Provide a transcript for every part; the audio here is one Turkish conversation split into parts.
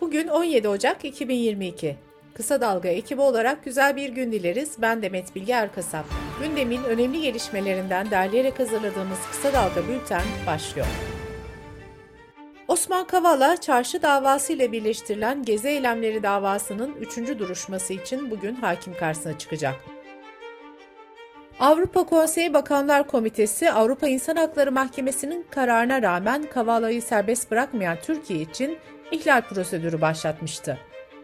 Bugün 17 Ocak 2022. Kısa Dalga ekibi olarak güzel bir gün dileriz. Ben Demet Bilge Erkasap. Gündemin önemli gelişmelerinden derleyerek hazırladığımız Kısa Dalga Bülten başlıyor. Osman Kavala, çarşı davası ile birleştirilen Gezi Eylemleri davasının 3. duruşması için bugün hakim karşısına çıkacak. Avrupa Konseyi Bakanlar Komitesi Avrupa İnsan Hakları Mahkemesi'nin kararına rağmen Kavala'yı serbest bırakmayan Türkiye için ihlal prosedürü başlatmıştı.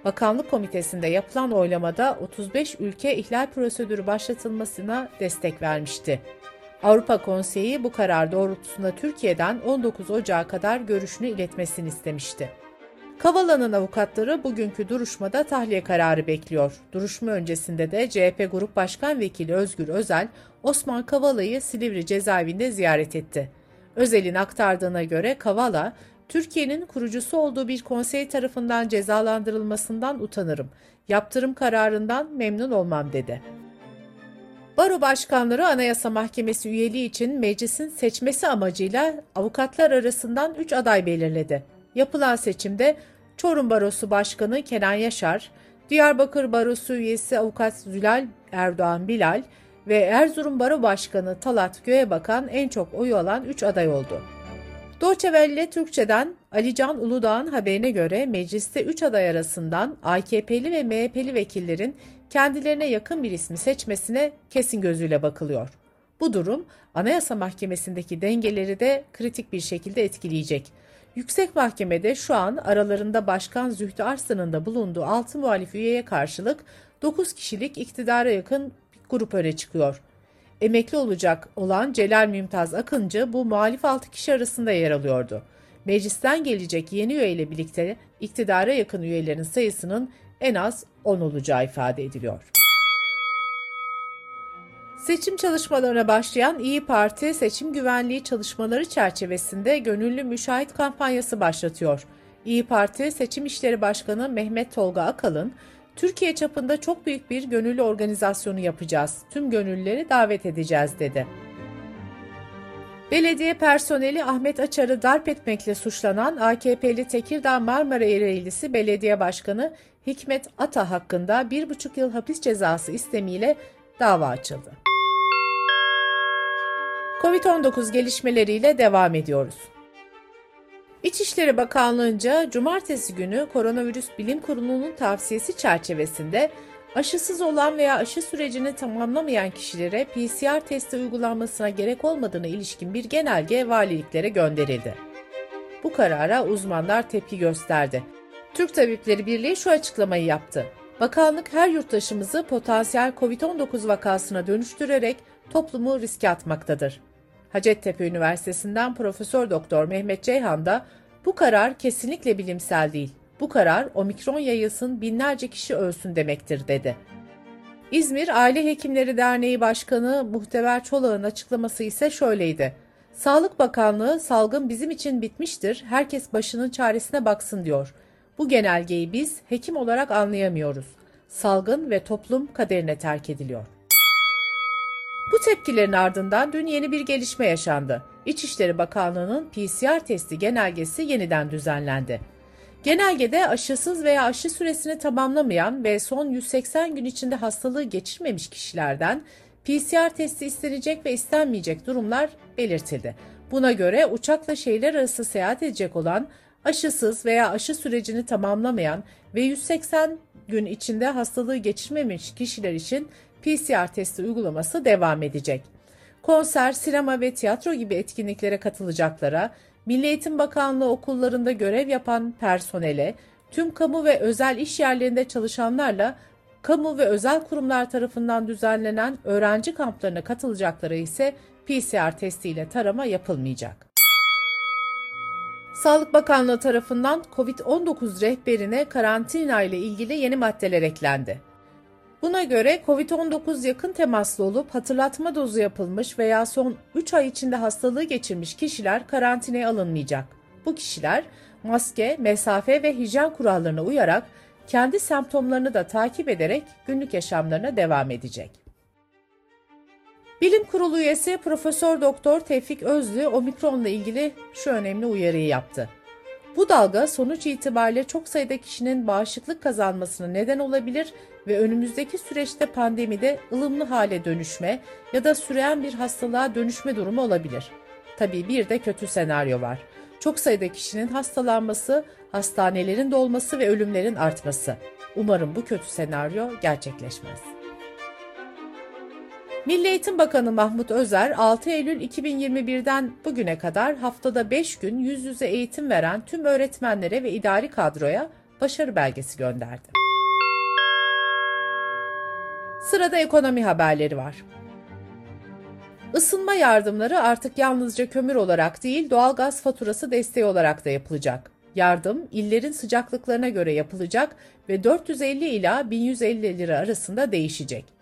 Bakanlık Komitesi'nde yapılan oylamada 35 ülke ihlal prosedürü başlatılmasına destek vermişti. Avrupa Konseyi bu karar doğrultusunda Türkiye'den 19 Ocağı kadar görüşünü iletmesini istemişti. Kavala'nın avukatları bugünkü duruşmada tahliye kararı bekliyor. Duruşma öncesinde de CHP Grup Başkan Vekili Özgür Özel, Osman Kavala'yı Silivri cezaevinde ziyaret etti. Özel'in aktardığına göre Kavala, Türkiye'nin kurucusu olduğu bir konsey tarafından cezalandırılmasından utanırım. Yaptırım kararından memnun olmam dedi. Baro başkanları Anayasa Mahkemesi üyeliği için meclisin seçmesi amacıyla avukatlar arasından 3 aday belirledi. Yapılan seçimde Çorum Barosu Başkanı Kenan Yaşar, Diyarbakır Barosu üyesi avukat Zülal Erdoğan Bilal ve Erzurum Baro Başkanı Talat Göğebakan en çok oyu alan 3 aday oldu. Welle Türkçe'den Alican Uludağ'ın haberine göre mecliste 3 aday arasından AKP'li ve MHP'li vekillerin kendilerine yakın bir ismi seçmesine kesin gözüyle bakılıyor. Bu durum Anayasa Mahkemesi'ndeki dengeleri de kritik bir şekilde etkileyecek. Yüksek Mahkemede şu an aralarında Başkan Zühtü Arslan'ın da bulunduğu 6 muhalif üyeye karşılık 9 kişilik iktidara yakın bir grup öne çıkıyor. Emekli olacak olan Celal Mümtaz Akıncı bu muhalif 6 kişi arasında yer alıyordu. Meclisten gelecek yeni üye ile birlikte iktidara yakın üyelerin sayısının en az 10 olacağı ifade ediliyor. Seçim çalışmalarına başlayan İyi Parti seçim güvenliği çalışmaları çerçevesinde gönüllü müşahit kampanyası başlatıyor. İyi Parti Seçim İşleri Başkanı Mehmet Tolga Akalın, Türkiye çapında çok büyük bir gönüllü organizasyonu yapacağız. Tüm gönüllüleri davet edeceğiz dedi. Belediye personeli Ahmet Açar'ı darp etmekle suçlanan AKP'li Tekirdağ Marmara Ereğlisi Belediye Başkanı Hikmet Ata hakkında bir buçuk yıl hapis cezası istemiyle dava açıldı. Covid-19 gelişmeleriyle devam ediyoruz. İçişleri Bakanlığı'nca cumartesi günü Koronavirüs Bilim Kurulu'nun tavsiyesi çerçevesinde aşısız olan veya aşı sürecini tamamlamayan kişilere PCR testi uygulanmasına gerek olmadığına ilişkin bir genelge valiliklere gönderildi. Bu karara uzmanlar tepki gösterdi. Türk Tabipleri Birliği şu açıklamayı yaptı. Bakanlık her yurttaşımızı potansiyel COVID-19 vakasına dönüştürerek toplumu riske atmaktadır. Hacettepe Üniversitesi'nden Profesör Doktor Mehmet Ceyhan da bu karar kesinlikle bilimsel değil. Bu karar omikron yayılsın binlerce kişi ölsün demektir dedi. İzmir Aile Hekimleri Derneği Başkanı Muhteber Çolak'ın açıklaması ise şöyleydi. Sağlık Bakanlığı salgın bizim için bitmiştir, herkes başının çaresine baksın diyor. Bu genelgeyi biz hekim olarak anlayamıyoruz. Salgın ve toplum kaderine terk ediliyor. Bu tepkilerin ardından dün yeni bir gelişme yaşandı. İçişleri Bakanlığı'nın PCR testi genelgesi yeniden düzenlendi. Genelgede aşısız veya aşı süresini tamamlamayan ve son 180 gün içinde hastalığı geçirmemiş kişilerden PCR testi istenecek ve istenmeyecek durumlar belirtildi. Buna göre uçakla şehirler arası seyahat edecek olan aşısız veya aşı sürecini tamamlamayan ve 180 gün içinde hastalığı geçirmemiş kişiler için PCR testi uygulaması devam edecek. Konser, sinema ve tiyatro gibi etkinliklere katılacaklara, Milli Eğitim Bakanlığı okullarında görev yapan personele, tüm kamu ve özel iş yerlerinde çalışanlarla kamu ve özel kurumlar tarafından düzenlenen öğrenci kamplarına katılacaklara ise PCR testiyle tarama yapılmayacak. Sağlık Bakanlığı tarafından COVID-19 rehberine karantina ile ilgili yeni maddeler eklendi. Buna göre COVID-19 yakın temaslı olup hatırlatma dozu yapılmış veya son 3 ay içinde hastalığı geçirmiş kişiler karantinaya alınmayacak. Bu kişiler maske, mesafe ve hijyen kurallarına uyarak kendi semptomlarını da takip ederek günlük yaşamlarına devam edecek. Bilim Kurulu üyesi Profesör Doktor Tevfik Özlü omikronla ilgili şu önemli uyarıyı yaptı. Bu dalga sonuç itibariyle çok sayıda kişinin bağışıklık kazanmasına neden olabilir ve önümüzdeki süreçte pandemide ılımlı hale dönüşme ya da süreyen bir hastalığa dönüşme durumu olabilir. Tabii bir de kötü senaryo var. Çok sayıda kişinin hastalanması, hastanelerin dolması ve ölümlerin artması. Umarım bu kötü senaryo gerçekleşmez. Milli Eğitim Bakanı Mahmut Özer 6 Eylül 2021'den bugüne kadar haftada 5 gün yüz yüze eğitim veren tüm öğretmenlere ve idari kadroya başarı belgesi gönderdi. Sırada ekonomi haberleri var. Isınma yardımları artık yalnızca kömür olarak değil doğalgaz faturası desteği olarak da yapılacak. Yardım illerin sıcaklıklarına göre yapılacak ve 450 ila 1150 lira arasında değişecek.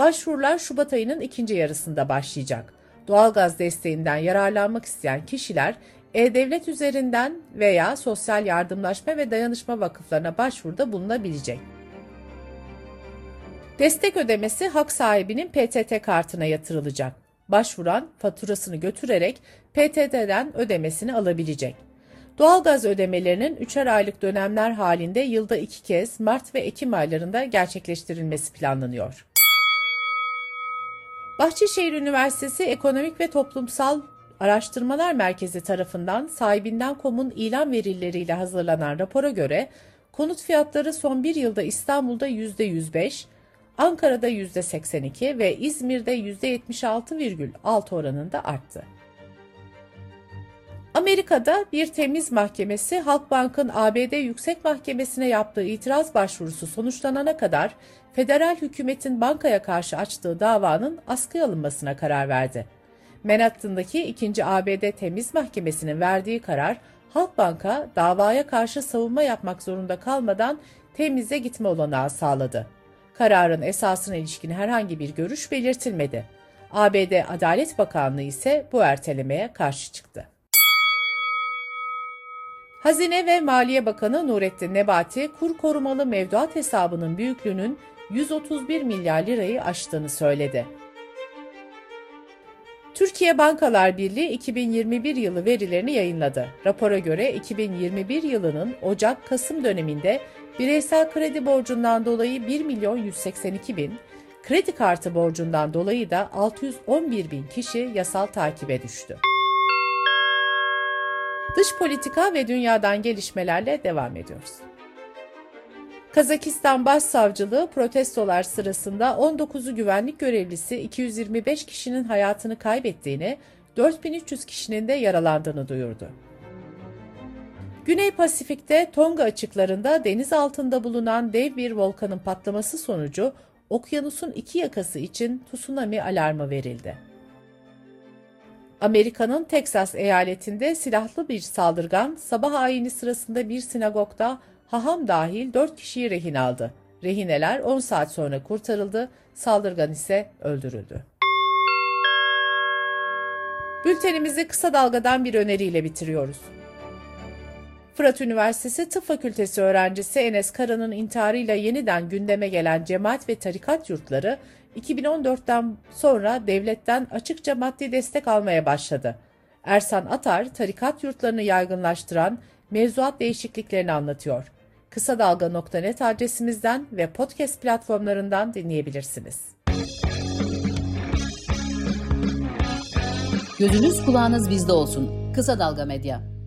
Başvurular Şubat ayının ikinci yarısında başlayacak. Doğalgaz desteğinden yararlanmak isteyen kişiler e-Devlet üzerinden veya Sosyal Yardımlaşma ve Dayanışma Vakıflarına başvuruda bulunabilecek. Destek ödemesi hak sahibinin PTT kartına yatırılacak. Başvuran faturasını götürerek PTT'den ödemesini alabilecek. Doğalgaz ödemelerinin üçer aylık dönemler halinde yılda iki kez Mart ve Ekim aylarında gerçekleştirilmesi planlanıyor. Bahçeşehir Üniversitesi Ekonomik ve Toplumsal Araştırmalar Merkezi tarafından sahibinden komun ilan verileriyle hazırlanan rapora göre konut fiyatları son bir yılda İstanbul'da %105, Ankara'da %82 ve İzmir'de %76,6 oranında arttı. Amerika'da bir temiz mahkemesi Halkbank'ın ABD Yüksek Mahkemesi'ne yaptığı itiraz başvurusu sonuçlanana kadar federal hükümetin bankaya karşı açtığı davanın askıya alınmasına karar verdi. Manhattan'daki 2. ABD Temiz Mahkemesi'nin verdiği karar Halkbank'a davaya karşı savunma yapmak zorunda kalmadan temize gitme olanağı sağladı. Kararın esasına ilişkin herhangi bir görüş belirtilmedi. ABD Adalet Bakanlığı ise bu ertelemeye karşı çıktı. Hazine ve Maliye Bakanı Nurettin Nebati, kur korumalı mevduat hesabının büyüklüğünün 131 milyar lirayı aştığını söyledi. Türkiye Bankalar Birliği 2021 yılı verilerini yayınladı. Rapora göre 2021 yılının Ocak-Kasım döneminde bireysel kredi borcundan dolayı 1 milyon 182 bin, kredi kartı borcundan dolayı da 611 bin kişi yasal takibe düştü. Dış politika ve dünyadan gelişmelerle devam ediyoruz. Kazakistan Başsavcılığı protestolar sırasında 19'u güvenlik görevlisi 225 kişinin hayatını kaybettiğini, 4300 kişinin de yaralandığını duyurdu. Güney Pasifik'te Tonga açıklarında deniz altında bulunan dev bir volkanın patlaması sonucu okyanusun iki yakası için tsunami alarmı verildi. Amerika'nın Teksas eyaletinde silahlı bir saldırgan sabah ayini sırasında bir sinagogda haham dahil 4 kişiyi rehin aldı. Rehineler 10 saat sonra kurtarıldı, saldırgan ise öldürüldü. Bültenimizi kısa dalgadan bir öneriyle bitiriyoruz. Fırat Üniversitesi Tıp Fakültesi öğrencisi Enes Kara'nın intiharıyla yeniden gündeme gelen cemaat ve tarikat yurtları 2014'ten sonra devletten açıkça maddi destek almaya başladı. Ersan Atar, tarikat yurtlarını yaygınlaştıran mevzuat değişikliklerini anlatıyor. Kısa Dalga.net adresimizden ve podcast platformlarından dinleyebilirsiniz. Gözünüz kulağınız bizde olsun. Kısa Dalga Medya.